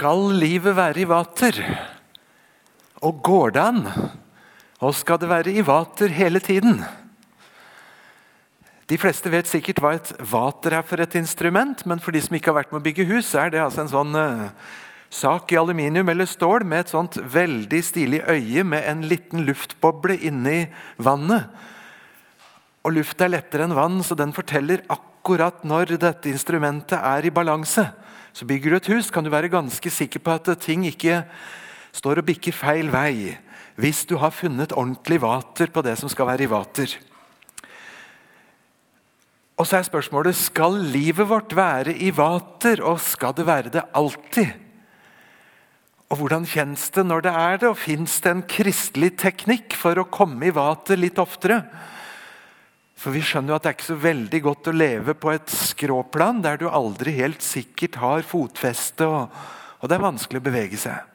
Skal livet være i vater? Og går det an? Og skal det være i vater hele tiden? De fleste vet sikkert hva et vater er for et instrument, men for de som ikke har vært med å bygge hus, så er det altså en sånn uh, sak i aluminium eller stål med et sånt veldig stilig øye med en liten luftboble inni vannet. Og luft er lettere enn vann, så den forteller akkurat når dette instrumentet er i balanse. Så bygger du et hus, kan du være ganske sikker på at ting ikke står og bikker feil vei. Hvis du har funnet ordentlig vater på det som skal være i vater. Og så er spørsmålet skal livet vårt være i vater, og skal det være det alltid? Og Hvordan kjennes det når det er det, og fins det en kristelig teknikk for å komme i vater litt oftere? For vi skjønner jo at det er ikke så veldig godt å leve på et skråplan der du aldri helt sikkert har fotfeste, og, og det er vanskelig å bevege seg.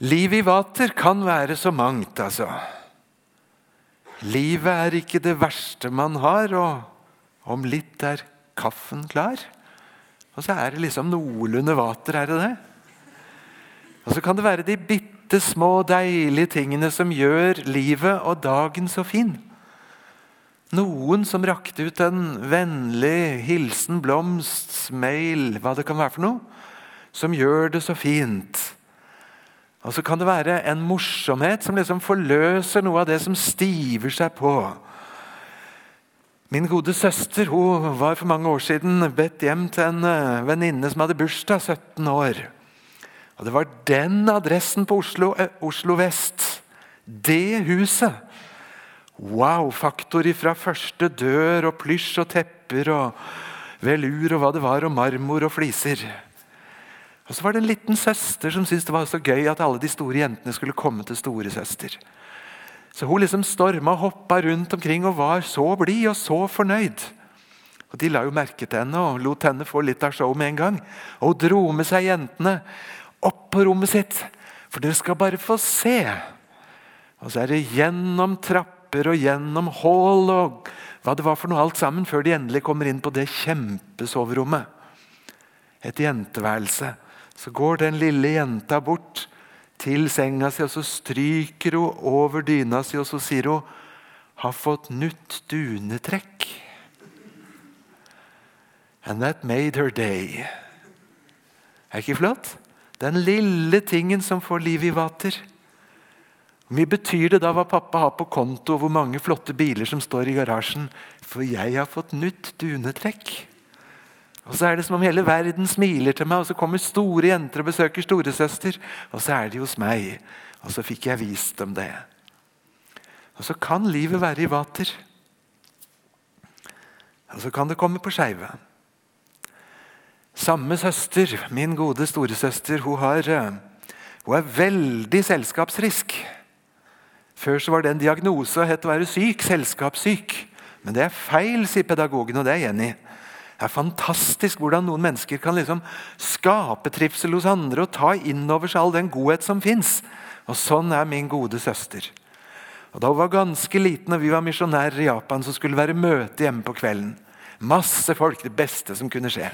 Livet i vater kan være så mangt, altså. Livet er ikke det verste man har, og om litt er kaffen klar. Og så er det liksom noenlunde vater, er det det? Og så kan det være de bitte små, deilige tingene som gjør livet og dagen så fin. Noen som rakte ut en vennlig hilsen, blomst, mail, hva det kan være for noe, som gjør det så fint. Og så kan det være en morsomhet som liksom forløser noe av det som stiver seg på. Min gode søster hun var for mange år siden bedt hjem til en eh, venninne som hadde bursdag, 17 år. Og Det var den adressen på Oslo, eh, Oslo vest. Det huset. Wow-faktor fra første dør og plysj og tepper og velur og hva det var, og marmor og fliser. Og så var det en liten søster som syntes det var så gøy at alle de store jentene skulle komme til storesøster. Så hun liksom storma og hoppa rundt omkring og var så blid og så fornøyd. Og De la jo merke til henne og lot henne få litt av show med en gang. Og Hun dro med seg jentene opp på rommet sitt, for dere skal bare få se. Og så er det gjennom trapper og gjennom hall og hva det var for noe alt sammen, før de endelig kommer inn på det kjempesoverommet. Et jenteværelse. Så går den lille jenta bort til senga si, og så stryker hun over dyna si, og så sier hun 'Har fått nytt dunetrekk'. And that made her day. Er ikke flott? Den lille tingen som får liv i vater. Mye betyr det da hva pappa har på konto, og hvor mange flotte biler som står i garasjen? For jeg har fått nytt dunetrekk. Og så er det som om hele verden smiler til meg, og så kommer store jenter og besøker storesøster. Og så er de hos meg. Og så fikk jeg vist dem det. Og så kan livet være i vater. Og så kan det komme på skeive. Samme søster, min gode storesøster, hun, har, eh, hun er veldig selskapsfrisk. Før så var det en diagnose het å være syk, selskapssyk. Men det er feil, sier pedagogen, og det er jeg enig. Det er fantastisk hvordan noen mennesker kan liksom skape trivsel hos andre og ta inn over seg all den godhet som fins. Og sånn er min gode søster. Og Da hun var ganske liten og vi var misjonærer i Japan, så skulle det være møte hjemme på kvelden. Masse folk. Det beste som kunne skje.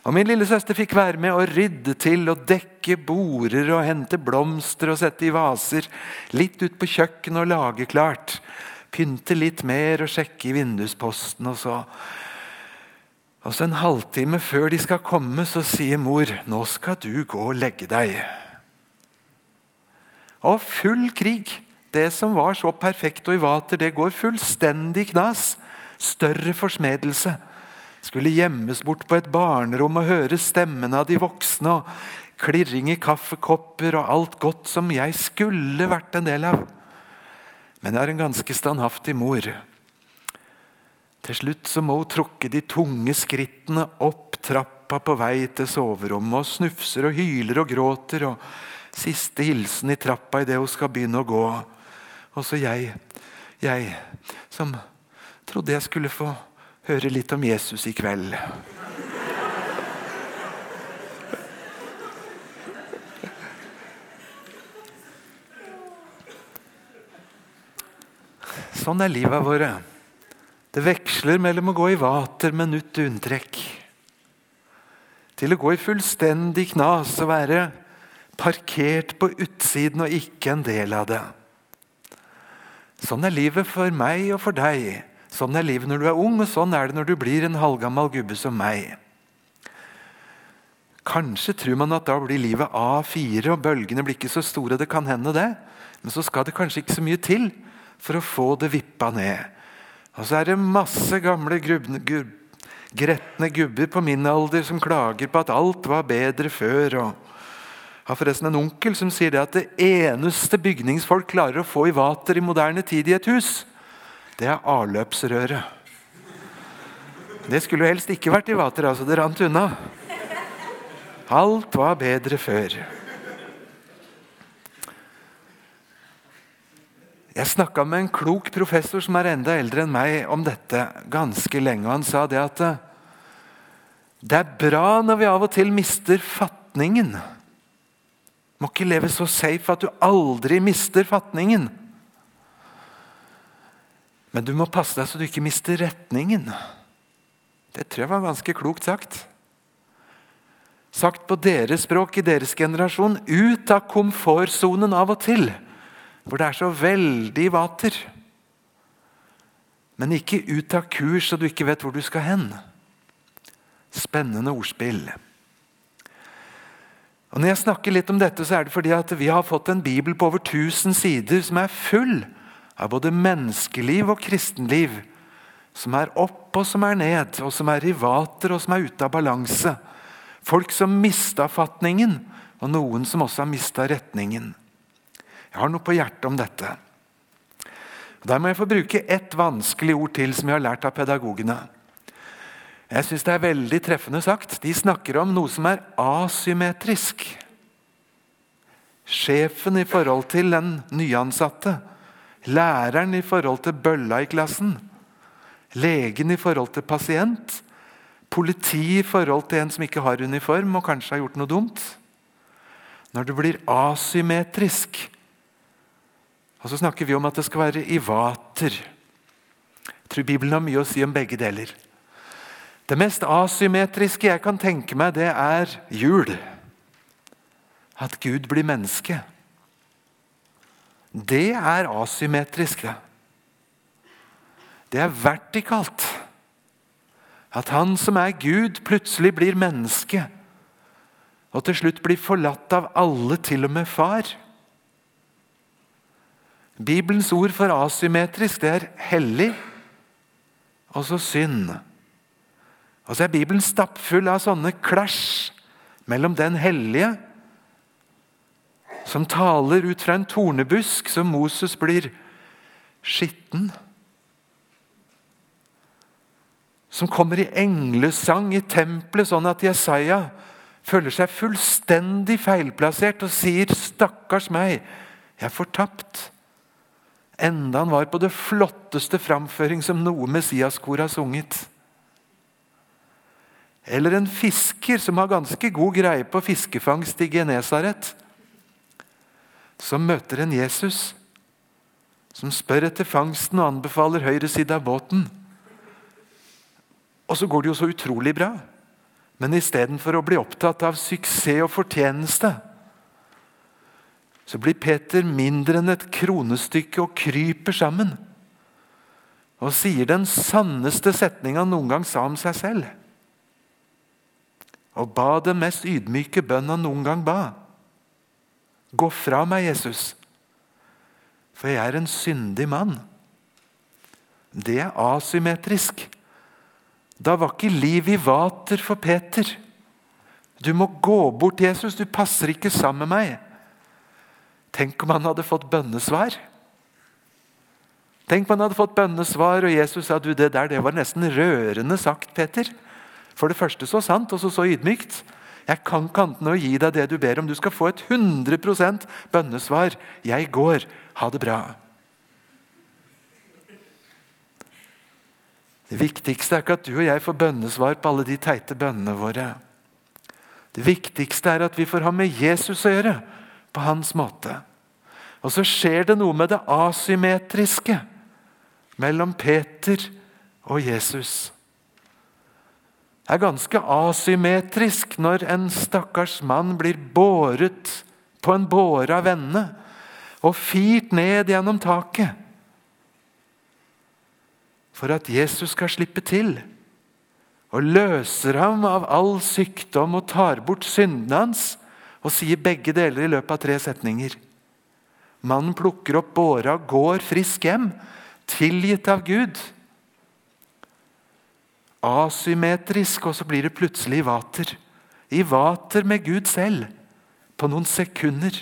Og Min lille søster fikk være med å rydde til og dekke border og hente blomster og sette i vaser. Litt ut på kjøkkenet og lage klart. Pynte litt mer og sjekke i vindusposten. Og så og så En halvtime før de skal komme, så sier mor nå skal du gå og legge deg. Og full krig. Det som var så perfekt og i vater, det går fullstendig knas. Større forsmedelse. Skulle gjemmes bort på et barnerom og høre stemmen av de voksne. og Klirring i kaffekopper og alt godt som jeg skulle vært en del av. Men jeg er en ganske standhaftig mor. Til slutt så må hun trukke de tunge skrittene opp trappa på vei til soverommet og snufser og hyler og gråter. og Siste hilsen i trappa idet hun skal begynne å gå. Og så jeg, jeg som trodde jeg skulle få høre litt om Jesus i kveld. Sånn er livet våre. Det veksler mellom å gå i vater med nytt unntrekk til å gå i fullstendig knas og være parkert på utsiden og ikke en del av det. Sånn er livet for meg og for deg. Sånn er livet når du er ung, og sånn er det når du blir en halvgammal gubbe som meg. Kanskje tror man at da blir livet A4, og bølgene blir ikke så store. Det kan hende, det. Men så skal det kanskje ikke så mye til for å få det vippa ned. Og så er det masse gamle grubne, grub, gretne gubber på min alder som klager på at alt var bedre før. og har forresten en onkel som sier det at det eneste bygningsfolk klarer å få i vater i moderne tid i et hus, det er avløpsrøret. Det skulle jo helst ikke vært i vater, altså. Det rant unna. Alt var bedre før. Jeg snakka med en klok professor som er enda eldre enn meg, om dette ganske lenge. og Han sa det at det er bra når vi av og til mister fatningen. Må ikke leve så safe at du aldri mister fatningen. Men du må passe deg så du ikke mister retningen. Det tror jeg var ganske klokt sagt. Sagt på deres språk i deres generasjon ut av komfortsonen av og til. Hvor det er så veldig vater. Men ikke ut av kurs så du ikke vet hvor du skal hen. Spennende ordspill. Og Når jeg snakker litt om dette, så er det fordi at vi har fått en bibel på over 1000 sider som er full av både menneskeliv og kristenliv. Som er opp og som er ned, og som er i vater og som er ute av balanse. Folk som mista fatningen, og noen som også har mista retningen. Jeg har noe på hjertet om dette. Der må jeg få bruke ett vanskelig ord til som jeg har lært av pedagogene. Jeg syns det er veldig treffende sagt. De snakker om noe som er asymmetrisk. Sjefen i forhold til den nyansatte. Læreren i forhold til bølla i klassen. Legen i forhold til pasient. Politi i forhold til en som ikke har uniform og kanskje har gjort noe dumt. Når det blir asymmetrisk Og så snakker vi om at det skal være i vater. Jeg tror Bibelen har mye å si om begge deler. Det mest asymmetriske jeg kan tenke meg, det er jul. At Gud blir menneske. Det er asymmetrisk, det. Det er vertikalt. At han som er Gud, plutselig blir menneske. Og til slutt blir forlatt av alle, til og med far. Bibelens ord for asymmetrisk, det er hellig, og så synd. Og så er Bibelen stappfull av sånne klasj mellom den hellige, som taler ut fra en tornebusk, som Moses blir skitten. Som kommer i englesang i tempelet, sånn at Jesaja føler seg fullstendig feilplassert og sier 'stakkars meg, jeg er fortapt'. Enda han var på det flotteste framføring som noe Messias-kor har sunget. Eller en fisker som har ganske god greie på fiskefangst i Genesaret. Som møter en Jesus som spør etter fangsten og anbefaler høyre side av båten. Og så går det jo så utrolig bra. Men istedenfor å bli opptatt av suksess og fortjeneste, så blir Peter mindre enn et kronestykke og kryper sammen. Og sier den sanneste setninga han noen gang sa om seg selv og ba den mest ydmyke bønn han noen gang ba. Gå fra meg, Jesus, for jeg er en syndig mann. Det er asymmetrisk. Da var ikke liv i vater for Peter. Du må gå bort, Jesus, du passer ikke sammen med meg. Tenk om han hadde fått bønnesvar. Tenk om han hadde fått bønnesvar, og Jesus sa du, det der det var nesten rørende sagt, Peter. For det første så sant, og så så ydmykt. Jeg kan kantene og gi deg det du ber om. Du skal få et 100% bønnesvar. Jeg går. Ha det bra. Det viktigste er ikke at du og jeg får bønnesvar på alle de teite bønnene våre. Det viktigste er at vi får ha med Jesus å gjøre, på hans måte. Og så skjer det noe med det asymmetriske mellom Peter og Jesus. Er ganske asymmetrisk når en stakkars mann blir båret på en båre av vennene og firt ned gjennom taket for at Jesus skal slippe til og løser ham av all sykdom og tar bort syndene hans, og sier begge deler i løpet av tre setninger. Mannen plukker opp båra og går frisk hjem, tilgitt av Gud. Asymmetrisk, og så blir det plutselig i vater. I vater med Gud selv, på noen sekunder.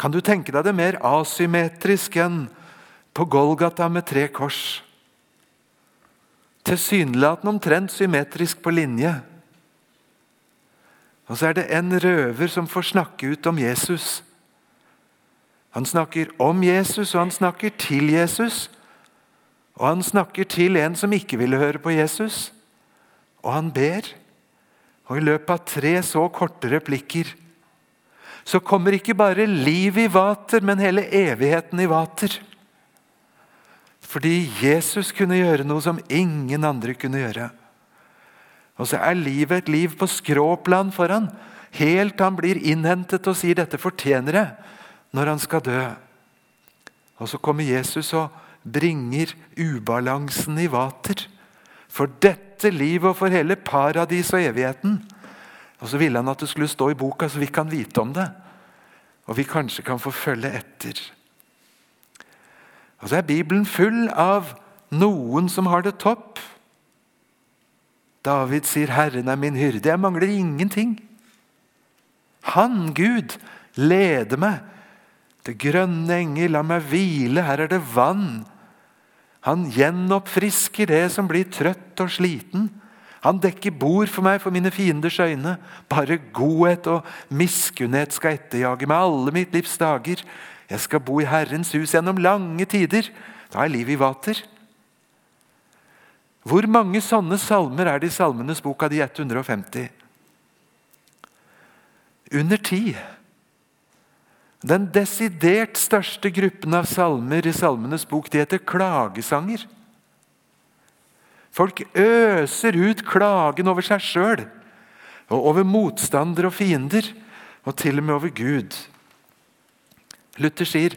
Kan du tenke deg det mer asymmetrisk enn på Golgata med tre kors? Tilsynelatende omtrent symmetrisk på linje. Og så er det en røver som får snakke ut om Jesus. Han snakker om Jesus, og han snakker til Jesus. Og han snakker til en som ikke ville høre på Jesus. Og han ber. Og i løpet av tre så korte replikker så kommer ikke bare liv i vater, men hele evigheten i vater. Fordi Jesus kunne gjøre noe som ingen andre kunne gjøre. Og så er livet et liv på skråplan for han, helt til han blir innhentet og sier 'dette fortjener jeg' når han skal dø. Og så kommer Jesus og bringer ubalansen i vater. For dette livet og for hele paradis og evigheten. Og så ville han at det skulle stå i boka, så vi kan vite om det. Og vi kanskje kan få følge etter. Og så er Bibelen full av noen som har det topp. David sier 'Herren er min hyrde'. Jeg mangler ingenting. Han, Gud, leder meg. Det grønne enger, la meg hvile, her er det vann. Han gjenoppfrisker det som blir trøtt og sliten. Han dekker bord for meg for mine fienders øyne. Bare godhet og miskunnhet skal etterjage meg alle mitt livs dager. Jeg skal bo i Herrens hus gjennom lange tider. Da er livet i vater. Hvor mange sånne salmer er det i Salmenes bok av de 150? Under ti. Den desidert største gruppen av salmer i Salmenes bok de heter klagesanger. Folk øser ut klagen over seg sjøl og over motstandere og fiender, og til og med over Gud. Luther sier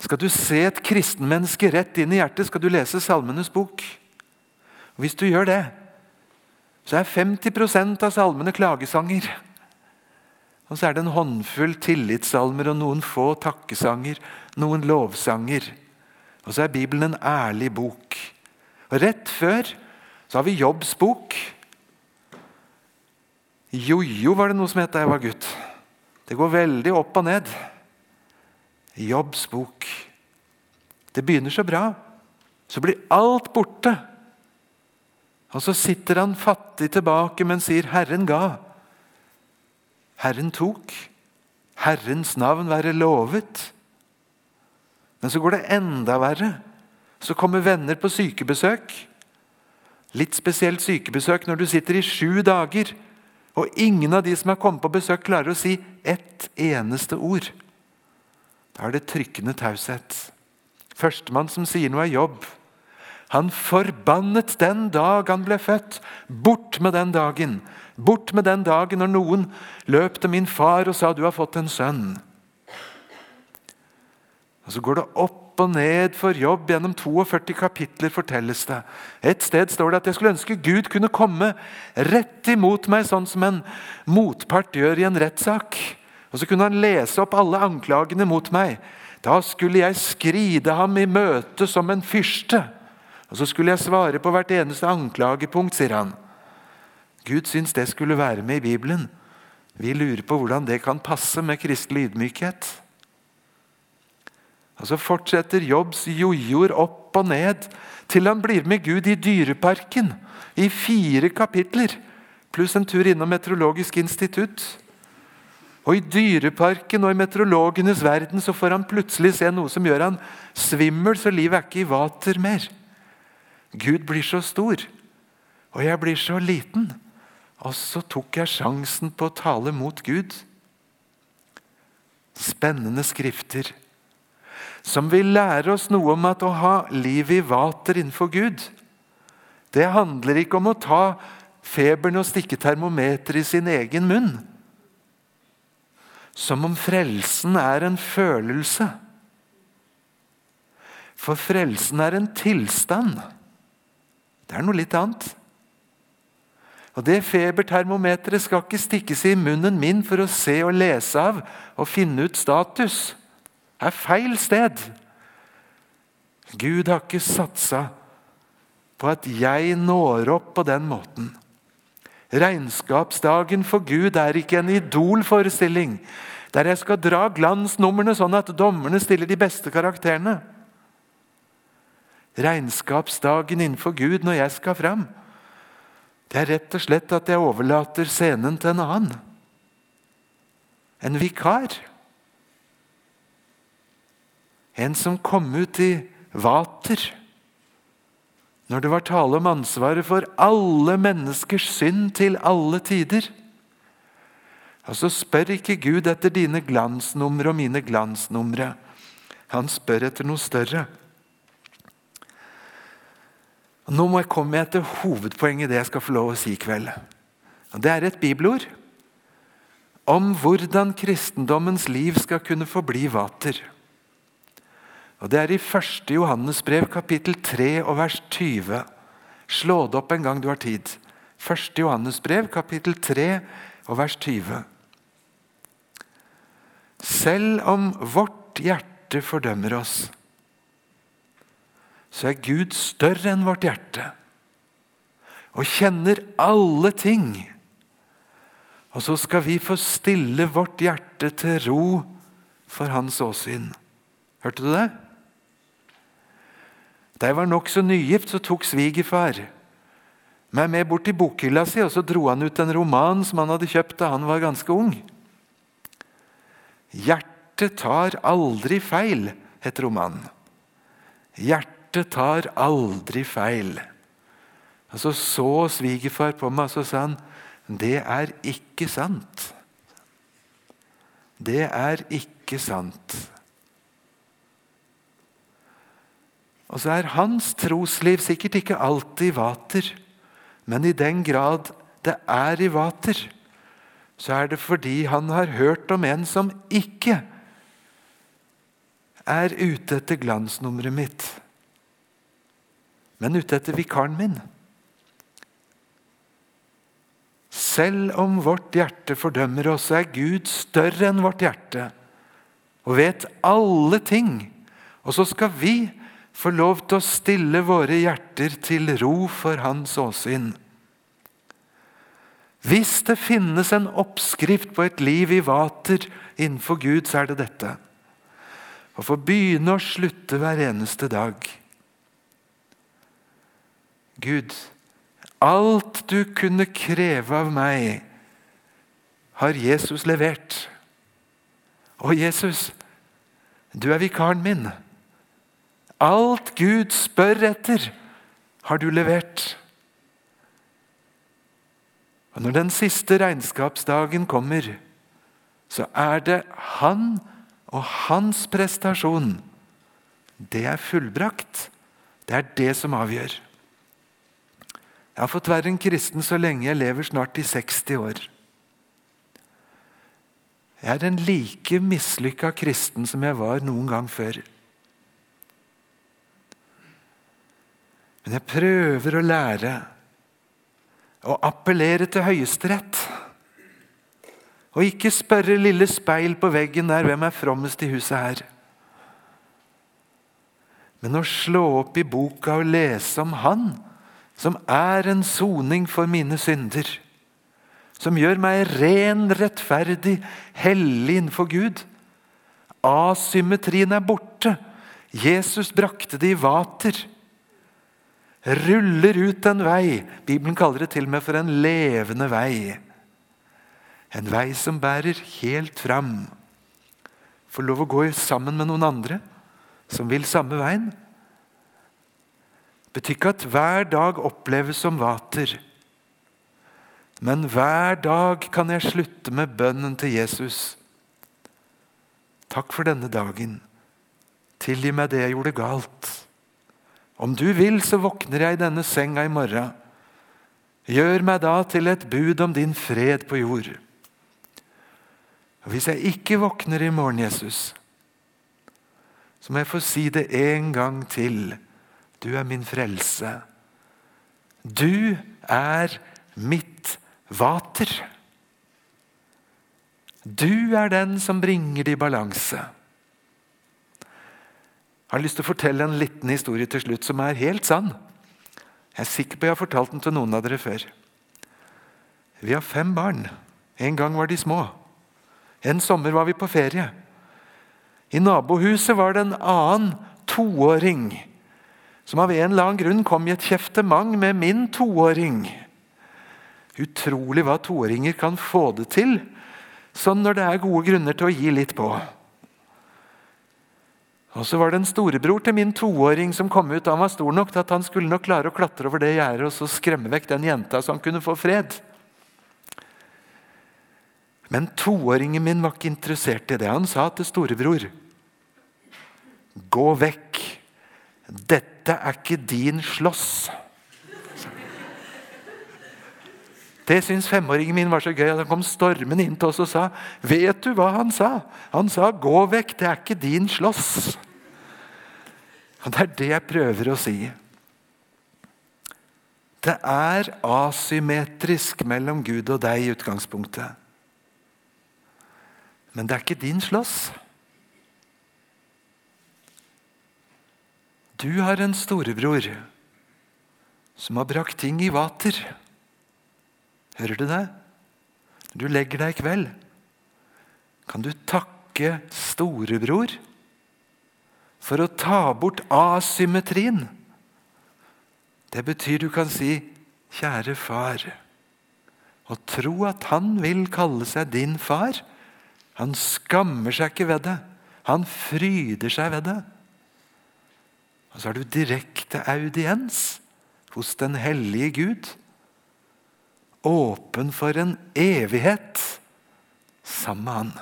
skal du se et kristenmenneske rett inn i hjertet, skal du lese Salmenes bok. Og Hvis du gjør det, så er 50% av salmene klagesanger. Og så er det en håndfull tillitssalmer og noen få takkesanger, noen lovsanger. Og så er Bibelen en ærlig bok. Og Rett før så har vi Jobbs bok. Jojo var det noe som het da jeg var gutt. Det går veldig opp og ned. Jobbs bok. Det begynner så bra. Så blir alt borte. Og så sitter han fattig tilbake, men sier 'Herren ga'. Herren tok. Herrens navn være lovet. Men så går det enda verre. Så kommer venner på sykebesøk. Litt spesielt sykebesøk når du sitter i sju dager, og ingen av de som har kommet på besøk, klarer å si ett eneste ord. Da er det trykkende taushet. Førstemann som sier noe, er jobb. Han forbannet den dag han ble født. Bort med den dagen! Bort med den dagen når noen løp til min far og sa 'du har fått en sønn'. Og Så går det opp og ned for jobb. Gjennom 42 kapitler fortelles det. Et sted står det at jeg skulle ønske Gud kunne komme rett imot meg, sånn som en motpart gjør i en rettssak. Og så kunne han lese opp alle anklagene mot meg. Da skulle jeg skride ham i møte som en fyrste. Og så skulle jeg svare på hvert eneste anklagepunkt, sier han. Gud syns det skulle være med i Bibelen. Vi lurer på hvordan det kan passe med kristelig ydmykhet. Og Så fortsetter Jobbs jojoer opp og ned til han blir med Gud i Dyreparken i fire kapitler, pluss en tur innom Meteorologisk institutt. Og I dyreparken og i meteorologenes verden så får han plutselig se noe som gjør han svimmel, så livet er ikke i vater mer. Gud blir så stor, og jeg blir så liten. Og så tok jeg sjansen på å tale mot Gud. Spennende skrifter som vil lære oss noe om at å ha liv i vater innenfor Gud, Det handler ikke om å ta feberen og stikke termometer i sin egen munn. Som om frelsen er en følelse. For frelsen er en tilstand. Det er noe litt annet. Og Det febertermometeret skal ikke stikkes i munnen min for å se og lese av og finne ut status. Det er feil sted. Gud har ikke satsa på at jeg når opp på den måten. Regnskapsdagen for Gud er ikke en idolforestilling der jeg skal dra glansnumrene sånn at dommerne stiller de beste karakterene. Regnskapsdagen innenfor Gud når jeg skal fram, det er rett og slett at jeg overlater scenen til en annen. En vikar. En som kom ut i vater når det var tale om ansvaret for alle menneskers synd til alle tider. Altså spør ikke Gud etter dine glansnumre og mine glansnumre. Han spør etter noe større. Nå må jeg komme til hovedpoenget i det jeg skal få lov å si i kveld. Det er et bibelord om hvordan kristendommens liv skal kunne forbli vater. Og Det er i 1. Johannes brev, kapittel 3 og vers 20. Slå det opp en gang du har tid. 1. Johannes brev, kapittel 3 og vers 20. Selv om vårt hjerte fordømmer oss, så er Gud større enn vårt hjerte og kjenner alle ting. Og så skal vi få stille vårt hjerte til ro for hans åsyn. Hørte du det? Da jeg var nokså nygift, så tok svigerfar meg med bort til bokhylla si, og så dro han ut en roman som han hadde kjøpt da han var ganske ung. 'Hjertet tar aldri feil', het romanen. Hjertet tar aldri feil. Og Så så svigerfar på meg og så sa han, 'Det er ikke sant'. Det er ikke sant. Og så er hans trosliv sikkert ikke alltid vater, men i den grad det er i vater, så er det fordi han har hørt om en som ikke er ute etter glansnummeret mitt, men ute etter vikaren min. Selv om vårt hjerte fordømmer oss, er Gud større enn vårt hjerte og vet alle ting. Og så skal vi få lov til å stille våre hjerter til ro for Hans åsyn. Hvis det finnes en oppskrift på et liv i vater innenfor Gud, så er det dette. Å få begynne og slutte hver eneste dag. Gud, alt du kunne kreve av meg, har Jesus levert. Og Jesus, du er vikaren min. Alt Gud spør etter, har du levert. Og Når den siste regnskapsdagen kommer, så er det han og hans prestasjon. Det er fullbrakt. Det er det som avgjør. Jeg har fått være en kristen så lenge jeg lever snart i 60 år. Jeg er en like mislykka kristen som jeg var noen gang før. Men jeg prøver å lære å appellere til Høyesterett. Og ikke spørre lille speil på veggen der hvem er frommest i huset her. Men å slå opp i boka og lese om Han som er en soning for mine synder. Som gjør meg ren, rettferdig, hellig innenfor Gud. Asymmetrien er borte. Jesus brakte det i vater ruller ut en vei. Bibelen kaller det til og med for en levende vei. En vei som bærer helt fram. Får lov å gå sammen med noen andre som vil samme veien. Betyr ikke at hver dag oppleves som vater. Men hver dag kan jeg slutte med bønnen til Jesus. Takk for denne dagen. Tilgi meg det jeg gjorde galt. Om du vil, så våkner jeg i denne senga i morgen. Gjør meg da til et bud om din fred på jord. Og Hvis jeg ikke våkner i morgen, Jesus, så må jeg få si det en gang til. Du er min frelse. Du er mitt vater. Du er den som bringer det i balanse. Jeg har lyst til å fortelle en liten historie til slutt som er helt sann. Jeg er sikker på jeg har fortalt den til noen av dere før. Vi har fem barn. En gang var de små. En sommer var vi på ferie. I nabohuset var det en annen toåring som av en eller annen grunn kom i et kjeftement med min toåring. Utrolig hva toåringer kan få det til Sånn når det er gode grunner til å gi litt på. Og så var det en storebror til min toåring som kom ut. Han var stor nok til at han skulle nok klare å klatre over det gjerdet og så skremme vekk den jenta så han kunne få fred. Men toåringen min var ikke interessert i det. Han sa til storebror Gå vekk. Dette er ikke din slåss. Det syntes femåringen min var så gøy at han kom stormende inn til oss og sa Vet du hva han sa? Han sa 'gå vekk, det er ikke din slåss'. Og Det er det jeg prøver å si. Det er asymmetrisk mellom Gud og deg i utgangspunktet. Men det er ikke din slåss. Du har en storebror som har brakt ting i vater. Hører du det? Når du legger deg i kveld, kan du takke storebror for å ta bort asymmetrien. Det betyr du kan si 'Kjære far', og tro at han vil kalle seg din far. Han skammer seg ikke ved det. Han fryder seg ved det. Og så er du direkte audiens hos den hellige Gud åpen for en evighet sammen med Han.